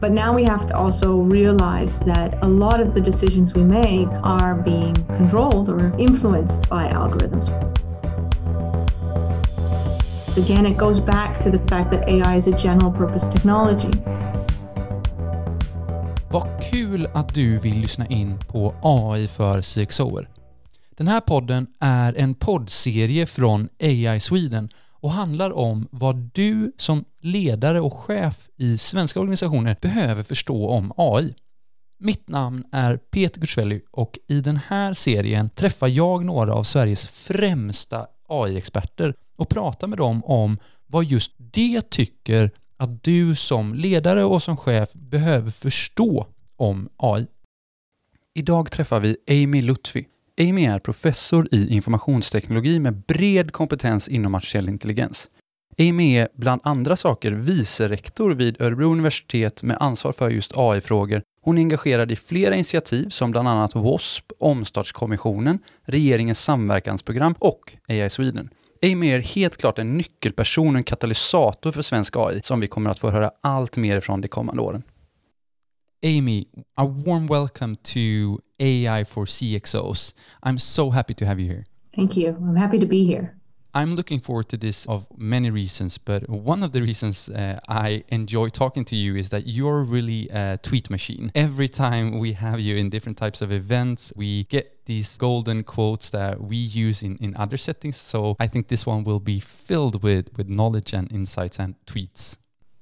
But now we have to also realize that a lot of the decisions we make are being controlled or influenced by algorithms. Again, it goes back to the fact that AI is a general purpose technology. Vad kul att du vill lyssna in på AI för CXOer. Den här podden är en poddserie från AI Sweden och handlar om vad du som ledare och chef i svenska organisationer behöver förstå om AI. Mitt namn är Peter Gursvelli och i den här serien träffar jag några av Sveriges främsta AI-experter och pratar med dem om vad just de tycker att du som ledare och som chef behöver förstå om AI. Idag träffar vi Amy Lutfi. Amy är professor i informationsteknologi med bred kompetens inom artificiell intelligens. Amy är bland andra saker vicerektor vid Örebro universitet med ansvar för just AI-frågor. Hon är engagerad i flera initiativ som bland annat WASP, Omstartskommissionen, regeringens samverkansprogram och AI Sweden. Amy är helt klart en nyckelperson och en katalysator för svensk AI som vi kommer att få höra allt mer ifrån de kommande åren. Amy, a warm welcome to AI for CXOs. I'm so happy to have you here. Thank you. I'm happy to be here. I'm looking forward to this of many reasons, but one of the reasons uh, I enjoy talking to you is that you're really a tweet machine. Every time we have you in different types of events, we get these golden quotes that we use in, in other settings. So I think this one will be filled with, with knowledge and insights and tweets.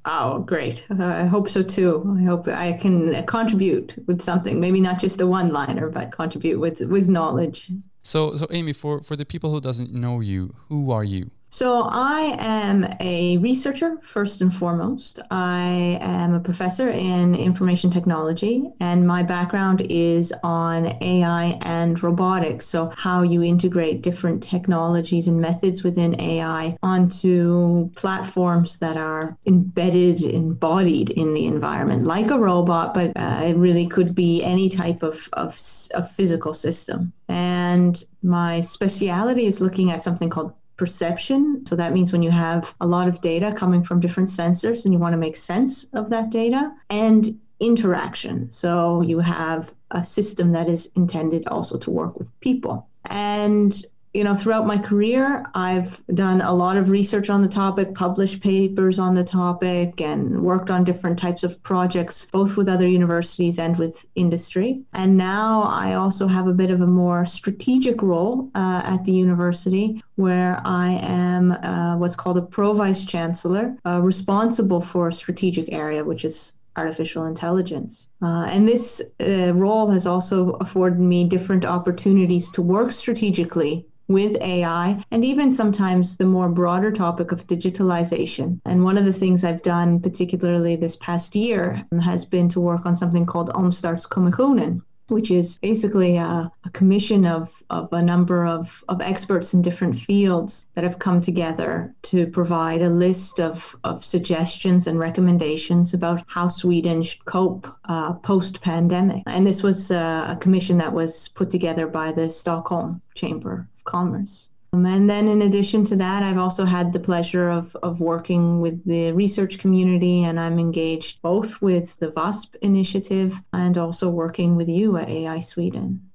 Oh, great. Uh, I hope so too. I hope I can contribute with something, maybe not just a one liner, but contribute with, with knowledge. So, so Amy, for, for the people who doesn't know you, who are you? So I am a researcher first and foremost. I am a professor in information technology and my background is on AI and robotics. So how you integrate different technologies and methods within AI onto platforms that are embedded, embodied in the environment, like a robot, but uh, it really could be any type of, of, of physical system. And my speciality is looking at something called perception. So that means when you have a lot of data coming from different sensors and you want to make sense of that data, and interaction. So you have a system that is intended also to work with people. And you know, throughout my career, I've done a lot of research on the topic, published papers on the topic, and worked on different types of projects, both with other universities and with industry. And now I also have a bit of a more strategic role uh, at the university where I am uh, what's called a pro vice chancellor, uh, responsible for a strategic area, which is artificial intelligence. Uh, and this uh, role has also afforded me different opportunities to work strategically with AI, and even sometimes the more broader topic of digitalization. And one of the things I've done, particularly this past year, has been to work on something called Omstarts Omstartskommissionen, which is basically a, a, commission of, of a number of, of experts in different fields that have come together to provide a list of, of suggestions and recommendations about how Sweden should cope uh, post pandemic. And this was uh, a commission that was put together by the Stockholm Chamber of commerce. And then, in addition to that, I've also had the pleasure of, of working with the research community, and I'm engaged both with the WASP initiative and also working with you at AI Sweden.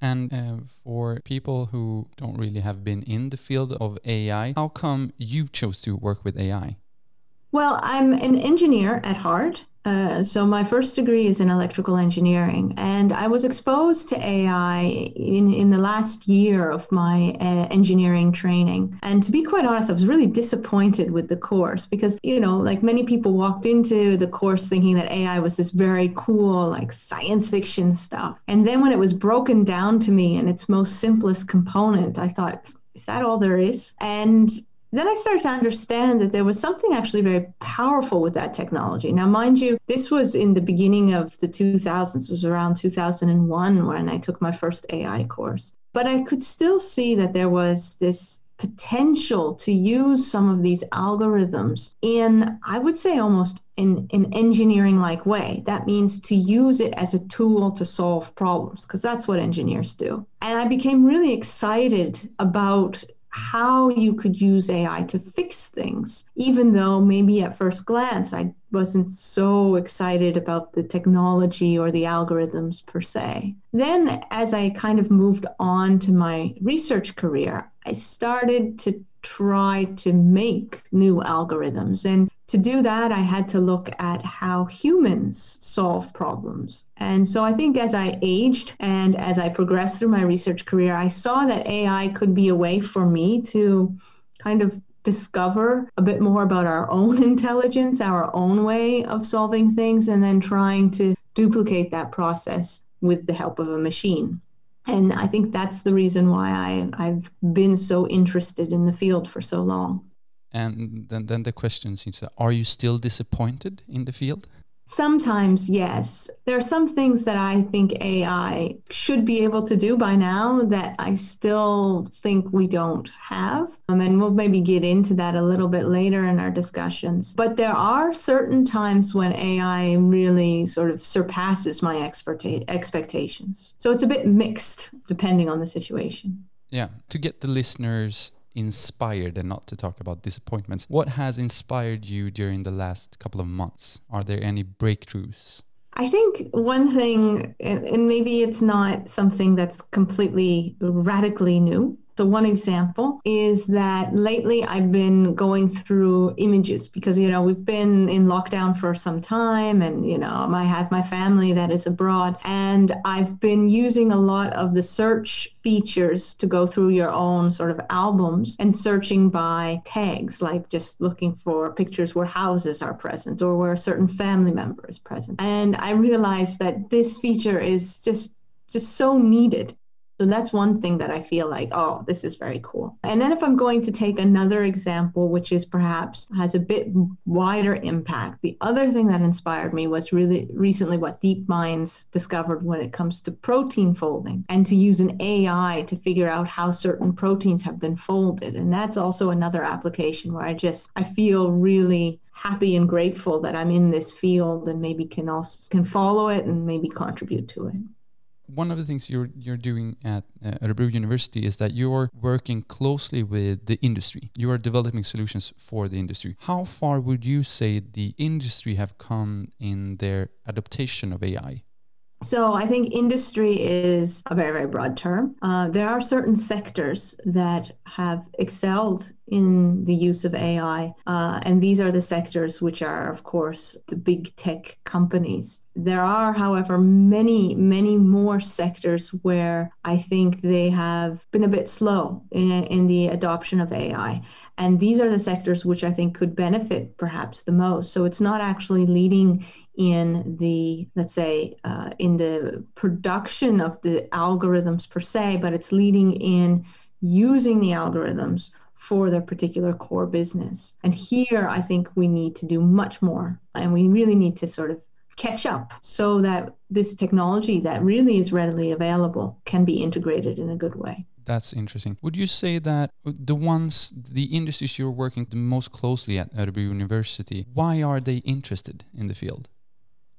And uh, for people who don't really have been in the field of AI, how come you chose to work with AI? Well, I'm an engineer at heart. Uh, so my first degree is in electrical engineering, and I was exposed to AI in in the last year of my uh, engineering training. And to be quite honest, I was really disappointed with the course because you know, like many people walked into the course thinking that AI was this very cool, like science fiction stuff, and then when it was broken down to me in its most simplest component, I thought, is that all there is? And then I started to understand that there was something actually very powerful with that technology. Now, mind you, this was in the beginning of the 2000s, it was around 2001 when I took my first AI course. But I could still see that there was this potential to use some of these algorithms in, I would say, almost in an engineering like way. That means to use it as a tool to solve problems, because that's what engineers do. And I became really excited about how you could use AI to fix things, even though maybe at first glance I wasn't so excited about the technology or the algorithms per se. Then, as I kind of moved on to my research career, I started to try to make new algorithms. And to do that, I had to look at how humans solve problems. And so I think as I aged and as I progressed through my research career, I saw that AI could be a way for me to kind of discover a bit more about our own intelligence, our own way of solving things, and then trying to duplicate that process with the help of a machine. And I think that's the reason why I, I've been so interested in the field for so long. And then, then the question seems are you still disappointed in the field? Sometimes, yes. There are some things that I think AI should be able to do by now that I still think we don't have. Um, and we'll maybe get into that a little bit later in our discussions. But there are certain times when AI really sort of surpasses my expectations. So it's a bit mixed depending on the situation. Yeah. To get the listeners inspired and not to talk about disappointments. What has inspired you during the last couple of months? Are there any breakthroughs? I think one thing, and maybe it's not something that's completely radically new, so, one example is that lately I've been going through images because, you know, we've been in lockdown for some time and, you know, I have my family that is abroad. And I've been using a lot of the search features to go through your own sort of albums and searching by tags, like just looking for pictures where houses are present or where a certain family member is present. And I realized that this feature is just just so needed so that's one thing that I feel like, oh, this is very cool. And then if I'm going to take another example, which is perhaps has a bit wider impact, the other thing that inspired me was really recently what DeepMinds discovered when it comes to protein folding and to use an AI to figure out how certain proteins have been folded. And that's also another application where I just I feel really happy and grateful that I'm in this field and maybe can also can follow it and maybe contribute to it one of the things you're you're doing at uh, University is that you're working closely with the industry. You are developing solutions for the industry. How far would you say the industry have come in their adaptation of AI? So I think industry is a very, very broad term. Uh, there are certain sectors that have excelled in the use of AI, uh, and these are the sectors which are, of course, the big tech companies. There are, however, many, many more sectors where I think they have been a bit slow in, in the adoption of AI. And these are the sectors which I think could benefit perhaps the most. So it's not actually leading in the, let's say, uh, in the production of the algorithms per se, but it's leading in using the algorithms for their particular core business. And here I think we need to do much more. And we really need to sort of catch up so that this technology that really is readily available can be integrated in a good way. That's interesting. Would you say that the ones, the industries you're working the most closely at Örebro University, why are they interested in the field?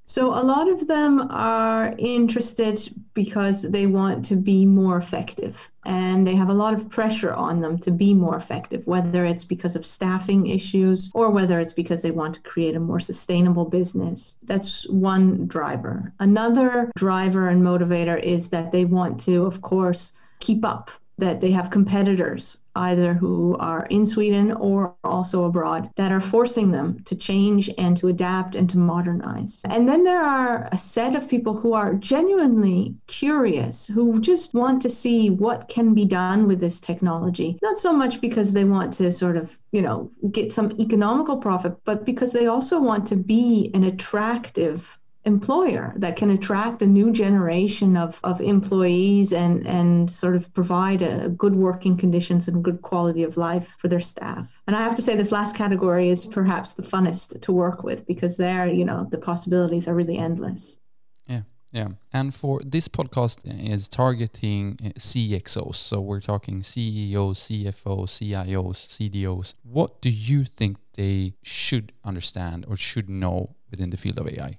So, a lot of them are interested because they want to be more effective and they have a lot of pressure on them to be more effective, whether it's because of staffing issues or whether it's because they want to create a more sustainable business. That's one driver. Another driver and motivator is that they want to, of course, keep up that they have competitors, either who are in Sweden or also abroad, that are forcing them to change and to adapt and to modernize. And then there are a set of people who are genuinely curious, who just want to see what can be done with this technology, not so much because they want to sort of you know get some economical profit but because they also want to be an attractive employer that can attract a new generation of, of employees and, and sort of provide a, good working conditions and good quality of life for their staff. And I have to say this last category is perhaps the funnest to work with because there, you know, the possibilities are really endless. Yeah. Yeah. And for this podcast is targeting uh, CXOs. So we're talking CEOs, CFOs, CIOs, CDOs. What do you think they should understand or should know within the field of AI?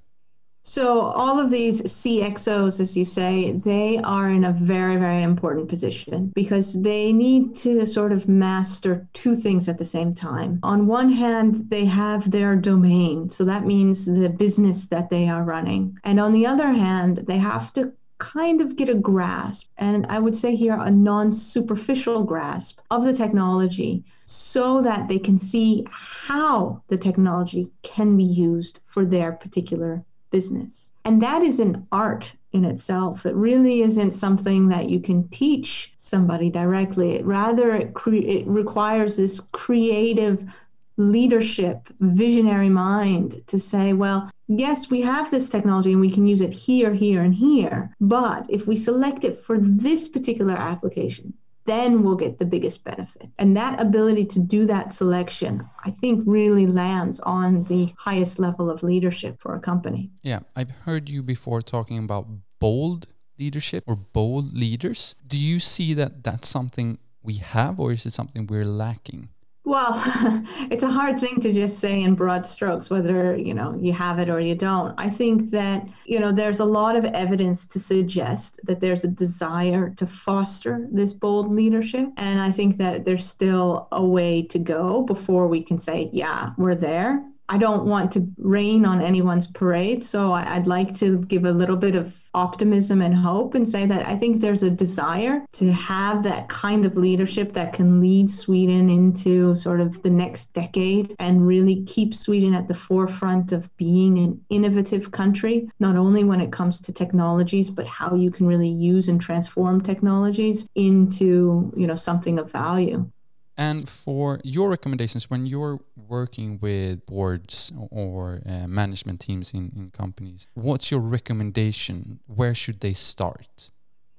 So all of these CXOs, as you say, they are in a very, very important position because they need to sort of master two things at the same time. On one hand, they have their domain. So that means the business that they are running. And on the other hand, they have to kind of get a grasp, and I would say here a non superficial grasp of the technology so that they can see how the technology can be used for their particular business. And that is an art in itself. It really isn't something that you can teach somebody directly. It rather it, cre- it requires this creative leadership, visionary mind to say, well, yes, we have this technology and we can use it here, here, and here. But if we select it for this particular application, then we'll get the biggest benefit. And that ability to do that selection, I think, really lands on the highest level of leadership for a company. Yeah, I've heard you before talking about bold leadership or bold leaders. Do you see that that's something we have, or is it something we're lacking? Well, it's a hard thing to just say in broad strokes whether, you know, you have it or you don't. I think that, you know, there's a lot of evidence to suggest that there's a desire to foster this bold leadership and I think that there's still a way to go before we can say, yeah, we're there. I don't want to rain on anyone's parade, so I'd like to give a little bit of optimism and hope and say that I think there's a desire to have that kind of leadership that can lead Sweden into sort of the next decade and really keep Sweden at the forefront of being an innovative country, not only when it comes to technologies, but how you can really use and transform technologies into, you know, something of value. And for your recommendations, when you're working with boards or uh, management teams in, in companies, what's your recommendation? Where should they start?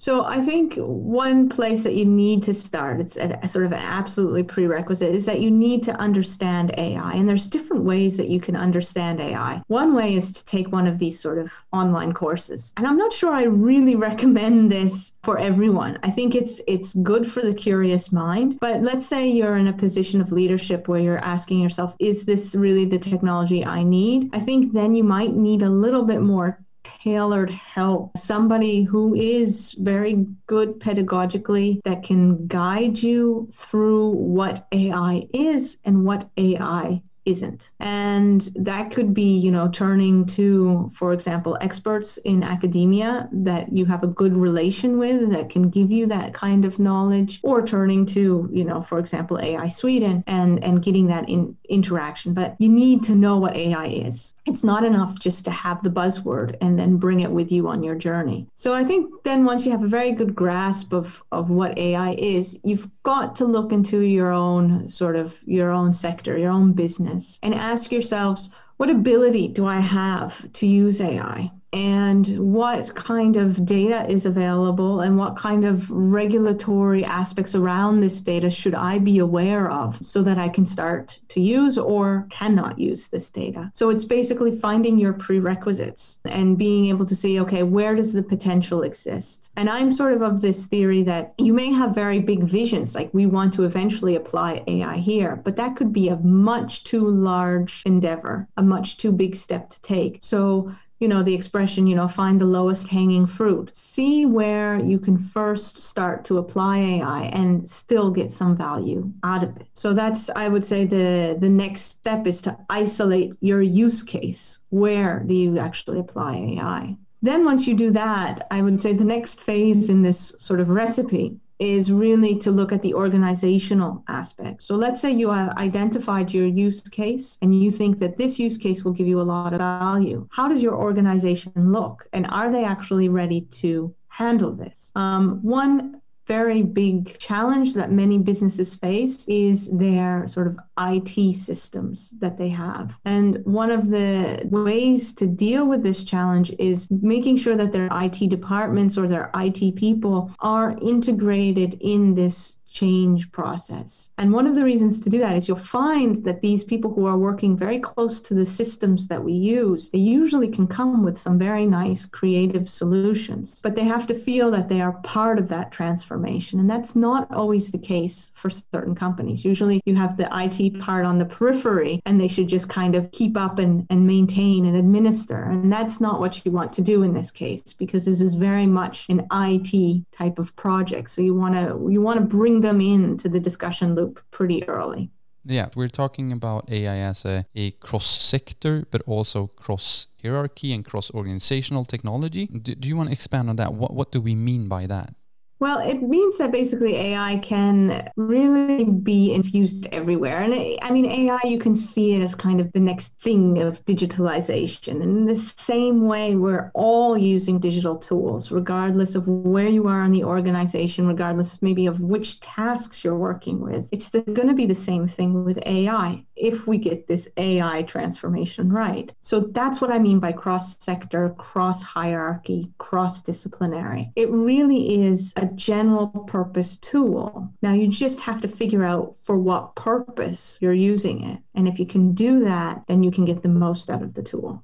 So I think one place that you need to start, it's a, a, sort of an absolutely prerequisite, is that you need to understand AI. And there's different ways that you can understand AI. One way is to take one of these sort of online courses. And I'm not sure I really recommend this for everyone. I think it's it's good for the curious mind. But let's say you're in a position of leadership where you're asking yourself, is this really the technology I need? I think then you might need a little bit more tailored help, somebody who is very good pedagogically that can guide you through what AI is and what AI isn't. And that could be, you know, turning to, for example, experts in academia that you have a good relation with that can give you that kind of knowledge, or turning to, you know, for example, AI Sweden and, and getting that in interaction. But you need to know what AI is. It's not enough just to have the buzzword and then bring it with you on your journey. So I think then once you have a very good grasp of, of what AI is, you've got to look into your own sort of your own sector, your own business, and ask yourselves, what ability do I have to use AI? And what kind of data is available and what kind of regulatory aspects around this data should I be aware of so that I can start to use or cannot use this data. So it's basically finding your prerequisites and being able to see, okay, where does the potential exist? And I'm sort of of this theory that you may have very big visions, like we want to eventually apply AI here, but that could be a much too large endeavor, a much too big step to take. So you know, the expression, you know, find the lowest hanging fruit. See where you can first start to apply AI and still get some value out of it. So that's, I would say, the, the next step is to isolate your use case. Where do you actually apply AI? Then, once you do that, I would say the next phase in this sort of recipe is really to look at the organizational aspect. So let's say you have identified your use case and you think that this use case will give you a lot of value. How does your organization look? And are they actually ready to handle this? Um, one very big challenge that many businesses face is their sort of IT systems that they have. And one of the ways to deal with this challenge is making sure that their IT departments or their IT people are integrated in this change process. And one of the reasons to do that is you'll find that these people who are working very close to the systems that we use, they usually can come with some very nice creative solutions, but they have to feel that they are part of that transformation. And that's not always the case for certain companies. Usually you have the IT part on the periphery and they should just kind of keep up and, and maintain and administer. And that's not what you want to do in this case because this is very much an IT type of project. So you want to you want to bring them into the discussion loop pretty early. Yeah, we're talking about AI as a, a cross sector, but also cross hierarchy and cross organizational technology. Do, do you want to expand on that? What, what do we mean by that? Well, it means that basically AI can really be infused everywhere. And I mean, AI, you can see it as kind of the next thing of digitalization. And in the same way, we're all using digital tools, regardless of where you are in the organization, regardless maybe of which tasks you're working with. It's going to be the same thing with AI if we get this AI transformation right. So that's what I mean by cross sector, cross hierarchy, cross disciplinary. It really is a general purpose tool. Now you just have to figure out for what purpose you're using it. And if you can do that, then you can get the most out of the tool.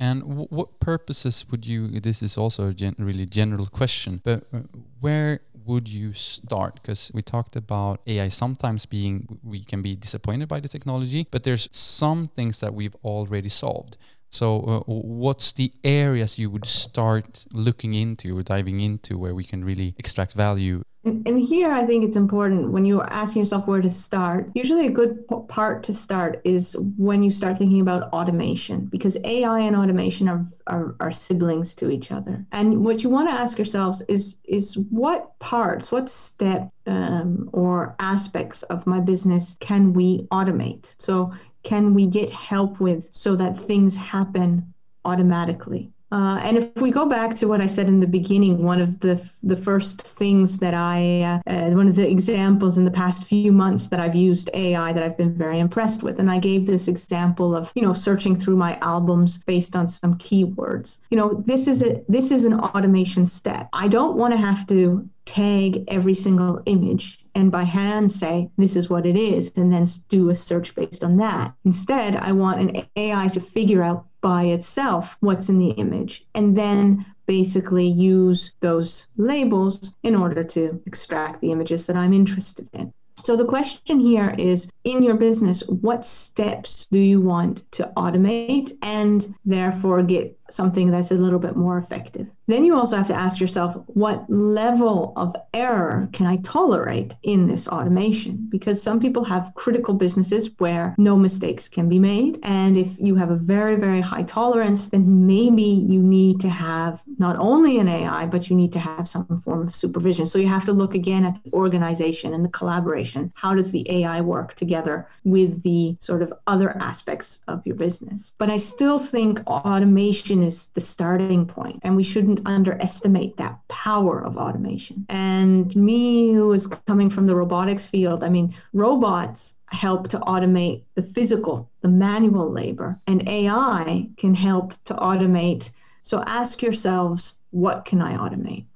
And what purposes would you? This is also a gen really general question, but uh, where would you start? Because we talked about AI sometimes being, we can be disappointed by the technology, but there's some things that we've already solved. So, uh, what's the areas you would start looking into or diving into where we can really extract value? And here, I think it's important when you're asking yourself where to start. Usually, a good part to start is when you start thinking about automation, because AI and automation are, are, are siblings to each other. And what you want to ask yourselves is is what parts, what step um, or aspects of my business can we automate? So can we get help with so that things happen automatically? Uh, and if we go back to what I said in the beginning, one of the the first things that I, uh, uh, one of the examples in the past few months that I've used AI that I've been very impressed with, and I gave this example of you know searching through my albums based on some keywords. You know, this is a this is an automation step. I don't want to have to tag every single image and by hand say this is what it is and then do a search based on that. Instead, I want an AI to figure out by itself what's in the image and then basically use those labels in order to extract the images that I'm interested in. So the question here is in your business, what steps do you want to automate and therefore get something that's a little bit more effective. Then you also have to ask yourself, what level of error can I tolerate in this automation? Because some people have critical businesses where no mistakes can be made. And if you have a very, very high tolerance, then maybe you need to have not only an AI, but you need to have some form of supervision. So you have to look again at the organization and the collaboration. How does the AI work together with the sort of other aspects of your business? But I still think automation automation is the starting point, and we shouldn't underestimate that power of automation. And me, who is coming from the robotics field, I mean, robots help to automate the physical, the manual labor, and AI can help to automate. So ask yourselves, what can I automate?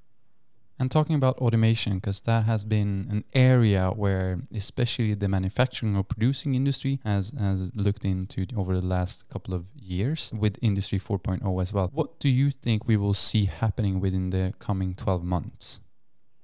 And talking about automation, because that has been an area where especially the manufacturing or producing industry has, has looked into over the last couple of years with Industry 4.0 as well. What do you think we will see happening within the coming 12 months?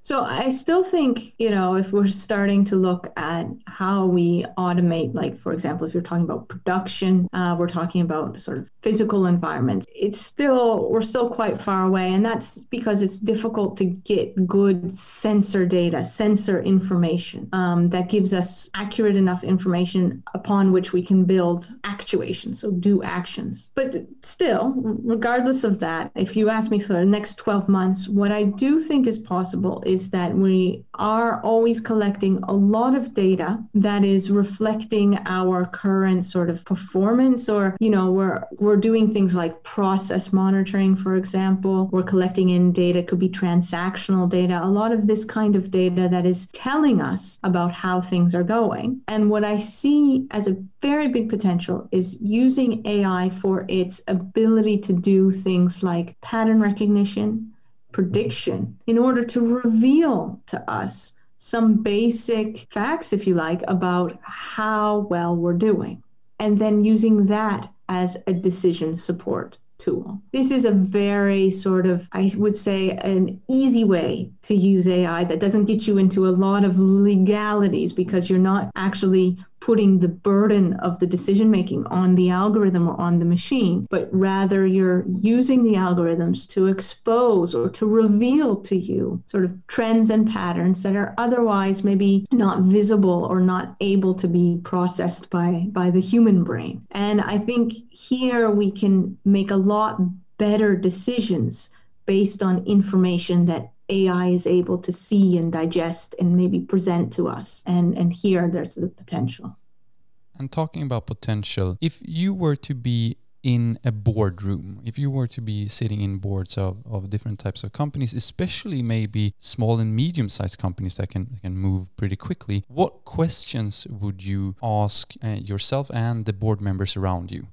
So I still think, you know, if we're starting to look at how we automate, like, for example, if you're talking about production, uh, we're talking about sort of physical environments, it's still, we're still quite far away. And that's because it's difficult to get good sensor data, sensor information um, that gives us accurate enough information upon which we can build actuation, so do actions. But still, regardless of that, if you ask me for the next 12 months, what I do think is possible is is that we are always collecting a lot of data that is reflecting our current sort of performance or you know we're we're doing things like process monitoring for example. We're collecting in data could be transactional data a lot of this kind of data that is telling us about how things are going. And what i see as a very big potential is using ai for its ability to do things like pattern recognition prediction in order to reveal to us some basic facts, if you like, about how well we're doing, and then using that as a decision support tool. This is a very sort of, I would say, an easy way to use AI that doesn't get you into a lot of legalities because you're not actually putting the burden of the decision making on the algorithm or on the machine, but rather you're using the algorithms to expose or to reveal to you sort of trends and patterns that are otherwise maybe not visible or not able to be processed by, by the human brain. And I think here we can make a lot better decisions based on information that AI is able to see and digest and maybe present to us. And, and here there's the potential. And talking about potential, if you were to be in a boardroom, if you were to be sitting in boards of, of different types of companies, especially maybe small and medium sized companies that can, can move pretty quickly, what questions would you ask uh, yourself and the board members around you?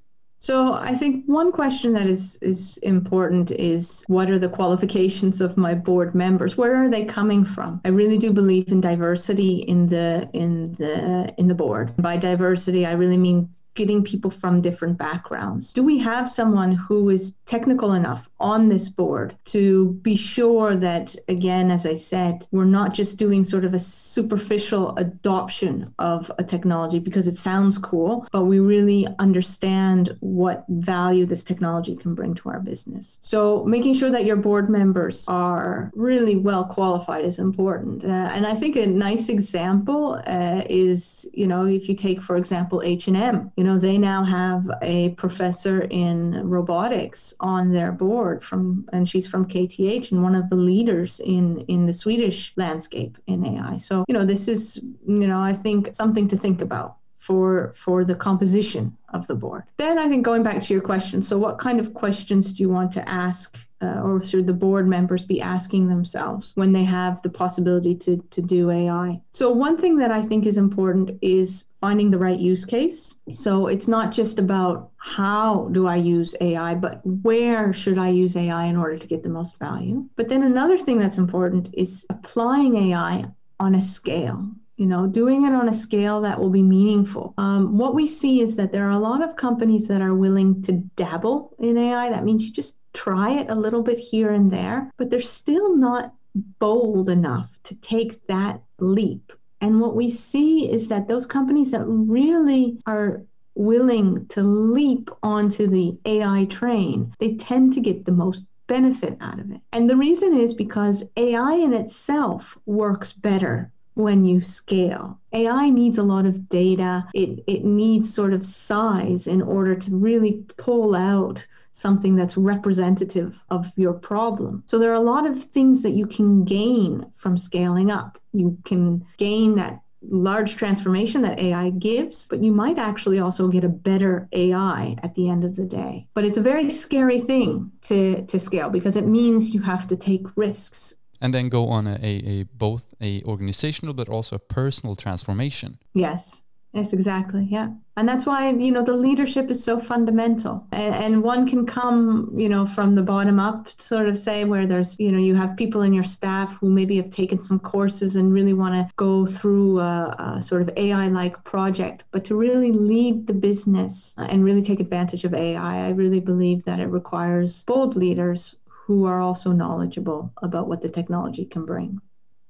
So I think one question that is is important is what are the qualifications of my board members? Where are they coming from? I really do believe in diversity in the in the in the board. By diversity, I really mean getting people from different backgrounds. Do we have someone who is technical enough on this board to be sure that, again, as I said, we're not just doing sort of a superficial adoption of a technology because it sounds cool, but we really understand what value this technology can bring to our business. So making sure that your board members are really well qualified is important. Uh, and I think a nice example uh, is, you know, if you take, for example, H&M, you know, they now have a professor in robotics on their board from, and she's from KTH and one of the leaders in in the Swedish landscape in AI. So you know, this is you know, I think something to think about for for the composition of the board. Then I think going back to your question, so what kind of questions do you want to ask uh, or should the board members be asking themselves when they have the possibility to, to do AI? So, one thing that I think is important is finding the right use case. So, it's not just about how do I use AI, but where should I use AI in order to get the most value? But then another thing that's important is applying AI on a scale you know doing it on a scale that will be meaningful um, what we see is that there are a lot of companies that are willing to dabble in ai that means you just try it a little bit here and there, but they're still not bold enough to take that leap. And what we see is that those companies that really are willing to leap onto the AI train, they tend to get the most benefit out of it. And the reason is because AI in itself works better when you scale. AI needs a lot of data. It, it needs sort of size in order to really pull out something that's representative of your problem. So there are a lot of things that you can gain from scaling up. You can gain that large transformation that AI gives, but you might actually also get a better AI at the end of the day. But it's a very scary thing to, to scale because it means you have to take risks. And then go on a, a, both a organizational but also a personal transformation. Yes. Yes, exactly. Yeah. And that's why, you know, the leadership is so fundamental. And, and, one can come, you know, from the bottom up, sort of say, where there's, you know, you have people in your staff who maybe have taken some courses and really want to go through a, a sort of AI like project. But to really lead the business and really take advantage of AI, I really believe that it requires bold leaders who are also knowledgeable about what the technology can bring.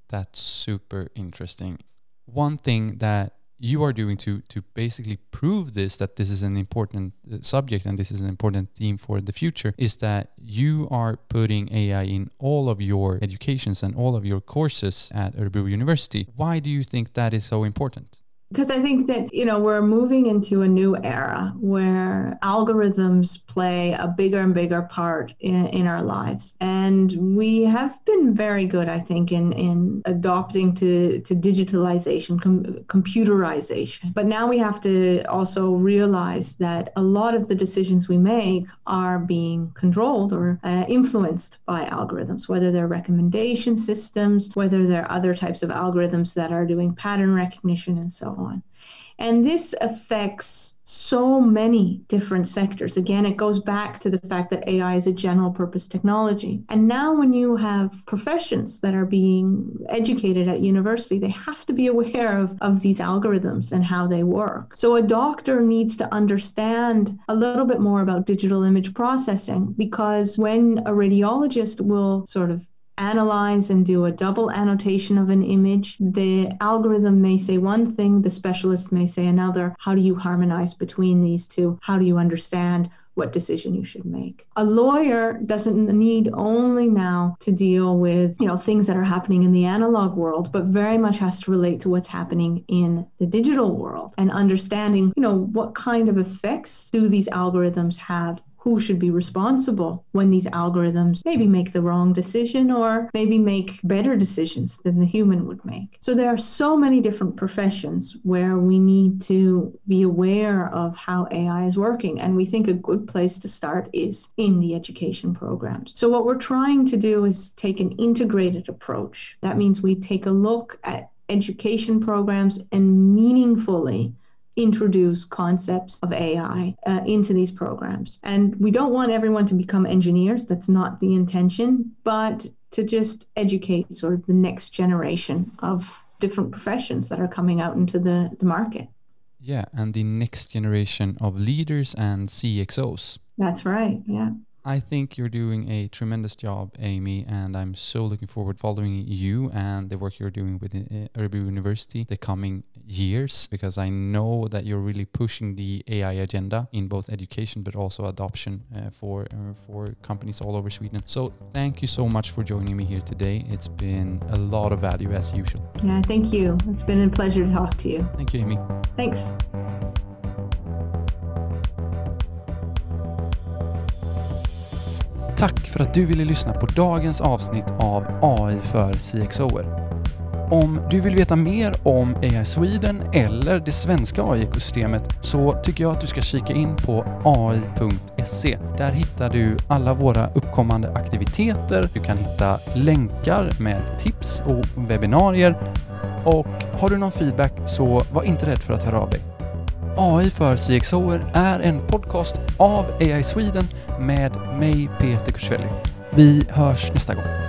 That's super interesting. One thing that you are doing to to basically prove this that this is an important uh, subject and this is an important theme for the future is that you are putting AI in all of your educations and all of your courses at Örebro University. Why do you think that is so important? Because I think that, you know, we're moving into a new era where algorithms play a bigger and bigger part in, in our lives. And we have been very good, I think, in, in adopting to, to digitalization, com- computerization. But now we have to also realize that a lot of the decisions we make are being controlled or uh, influenced by algorithms, whether they're recommendation systems, whether they're other types of algorithms that are doing pattern recognition and so on. On. And this affects so many different sectors. Again, it goes back to the fact that AI is a general purpose technology. And now, when you have professions that are being educated at university, they have to be aware of, of these algorithms and how they work. So, a doctor needs to understand a little bit more about digital image processing because when a radiologist will sort of analyze and do a double annotation of an image, the algorithm may say one thing, the specialist may say another. How do you harmonize between these two? How do you understand what decision you should make. A lawyer doesn't need only now to deal with, you know, things that are happening in the analog world, but very much has to relate to what's happening in the digital world and understanding, you know, what kind of effects do these algorithms have who should be responsible when these algorithms maybe make the wrong decision or maybe make better decisions than the human would make. So there are so many different professions where we need to be aware of how AI is working. And we think a good place to start is in the education programs. So what we're trying to do is take an integrated approach. That means we take a look at education programs and meaningfully introduce concepts of AI uh, into these programs. And we don't want everyone to become engineers, that's not the intention, but to just educate sort of the next generation of different professions that are coming out into the, the market. Yeah, and the next generation of leaders and CXOs. That's right, yeah. I think you're doing a tremendous job, Amy, and I'm so looking forward following you and the work you're doing with uh, Örebro University the coming years because I know that you're really pushing the AI agenda in both education but also adoption uh, for uh, for companies all over Sweden. So thank you so much for joining me here today. It's been a lot of value as usual. Yeah, thank you. It's been a pleasure to talk to you. Thank you, Amy. Thanks. Tack för att du ville lyssna på dagens avsnitt av AI för CXOer. Om du vill veta mer om AI Sweden eller det svenska AI-ekosystemet så tycker jag att du ska kika in på ai.se. Där hittar du alla våra uppkommande aktiviteter. Du kan hitta länkar med tips och webbinarier. Och har du någon feedback så var inte rädd för att höra av dig. AI för CXOer är en podcast av AI Sweden med mig Peter Kursvelli. Vi hörs nästa gång.